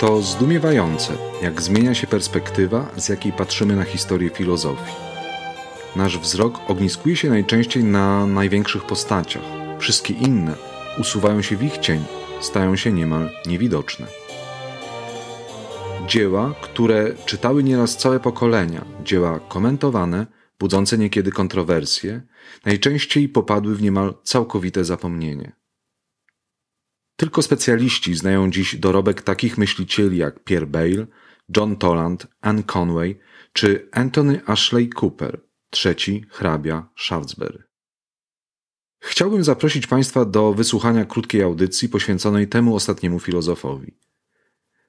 To zdumiewające, jak zmienia się perspektywa, z jakiej patrzymy na historię filozofii. Nasz wzrok ogniskuje się najczęściej na największych postaciach. Wszystkie inne usuwają się w ich cień, stają się niemal niewidoczne. Dzieła, które czytały nieraz całe pokolenia, dzieła komentowane, budzące niekiedy kontrowersje, najczęściej popadły w niemal całkowite zapomnienie. Tylko specjaliści znają dziś dorobek takich myślicieli jak Pierre Bayle, John Toland, Anne Conway czy Anthony Ashley Cooper, trzeci hrabia Shaftesbury. Chciałbym zaprosić Państwa do wysłuchania krótkiej audycji poświęconej temu ostatniemu filozofowi.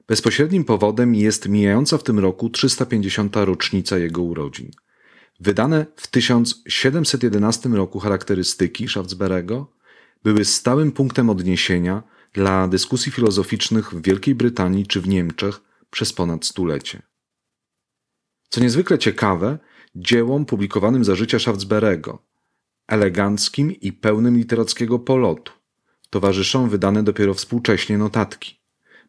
Bezpośrednim powodem jest mijająca w tym roku 350. rocznica jego urodzin. Wydane w 1711 roku charakterystyki Shaftesbury'ego były stałym punktem odniesienia dla dyskusji filozoficznych w Wielkiej Brytanii czy w Niemczech przez ponad stulecie. Co niezwykle ciekawe, dziełom publikowanym za życia Shaftesbury'ego, eleganckim i pełnym literackiego polotu, towarzyszą wydane dopiero współcześnie notatki,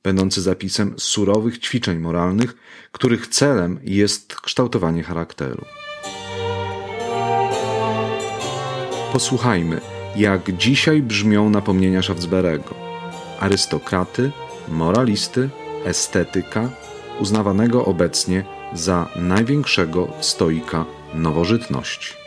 będące zapisem surowych ćwiczeń moralnych, których celem jest kształtowanie charakteru. Posłuchajmy, jak dzisiaj brzmią napomnienia Shaftesbury'ego arystokraty, moralisty, estetyka, uznawanego obecnie za największego stoika nowożytności.